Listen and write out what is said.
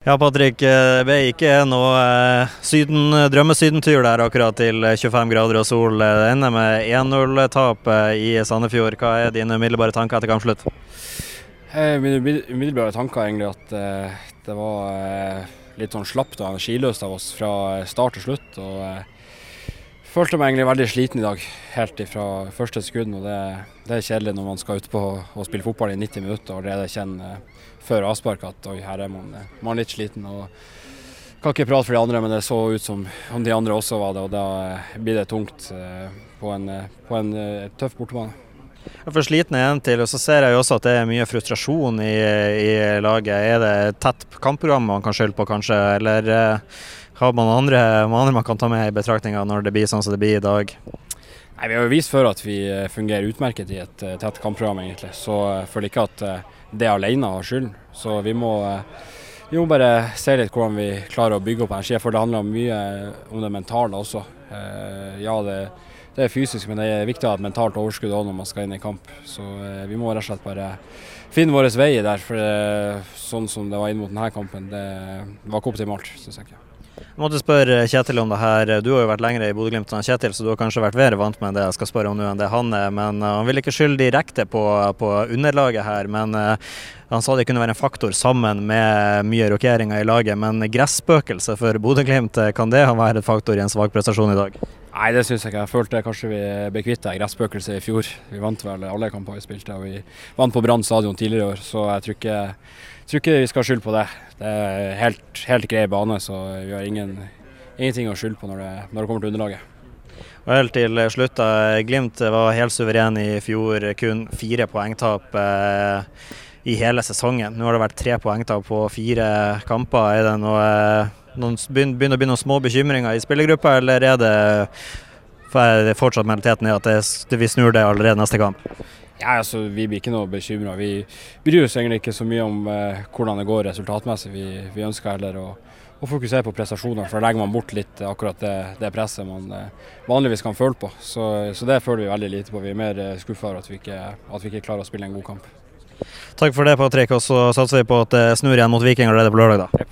Ja, Patrick. Det ble ikke noe eh, syden, drømmesydentur der akkurat til 25 grader og sol. Det ender med 1-0-tap eh, i Sandefjord. Hva er dine umiddelbare tanker etter kampslutt? Eh, mine umiddelbare tanker er egentlig at eh, det var eh, litt sånn slapt og energiløst av oss fra start til slutt. og eh, Følte meg egentlig veldig sliten i dag, helt fra første sekund. og det, det, er kjedelig når man skal ut på og spille fotball i 90 minutter og allerede kjenne før avspark at oi, her er man, man er litt sliten. og Kan ikke prate for de andre, men det så ut som om de andre også var det. og Da blir det tungt på en, på en tøff bortebane. For sliten er en til, og så ser jeg jo også at det er mye frustrasjon i, i laget. Er det et tett kampprogram man kan skylde på, kanskje? Eller har man andre, andre man kan ta med i betraktninga når det blir sånn som det blir i dag? Nei, Vi har jo vist før at vi fungerer utmerket i et tett kampprogram, egentlig. Så jeg føler ikke at det alene har skylden. Så vi må, vi må, bare se litt hvordan vi klarer å bygge opp energi. For det handler mye om det mentale også. Ja, det, det er fysisk, men det er viktig å ha et mentalt overskudd også når man skal inn i kamp. Så vi må rett og slett bare finne vår vei der. For sånn som det var inn mot denne kampen, det var ikke optimalt, syns jeg ikke. Jeg måtte spørre Kjetil om det her. Du har jo vært lenger i Bodø-Glimt enn Kjetil, så du har kanskje vært mer vant med det jeg skal spørre om nå enn det han er. Men han vil ikke skylde direkte på, på underlaget her. Men uh, han sa det kunne være en faktor sammen med mye rokeringer i laget. Men gresspøkelse for Bodø-Glimt, kan det være en faktor i en svak prestasjon i dag? Nei, det syns jeg ikke. Jeg følte kanskje vi ble kvitt det i fjor. Vi vant vel alle kamper vi spilte, og vi vant på Brann stadion tidligere i år. Så jeg tror ikke, tror ikke vi skal skylde på det. Det er helt, helt grei bane, så vi har ingen, ingenting å skylde på når det, når det kommer til underlaget. Og helt til slutt, da. Glimt var helt suveren i fjor, kun fire poengtap eh, i hele sesongen. Nå har det vært tre poengtap på fire kamper. Er det noe noen begynner å bli noen små bekymringer i spillergruppa, eller er det, er det fortsatt mentaliteten i at det, vi snur det allerede neste kamp? Ja, altså, Vi blir ikke noe bekymra. Vi bryr oss egentlig ikke så mye om eh, hvordan det går resultatmessig. Vi, vi ønsker heller å, å, fokusere på prestasjoner, for da legger man bort litt akkurat det, det presset man eh, vanligvis kan føle på. Så, så, det føler vi veldig lite på. Vi er mer eh, skuffa over at vi, ikke, at vi ikke klarer å spille en god kamp. Takk for det, Patrick. Og så satser vi på at det snur igjen mot Viking allerede på lørdag. da.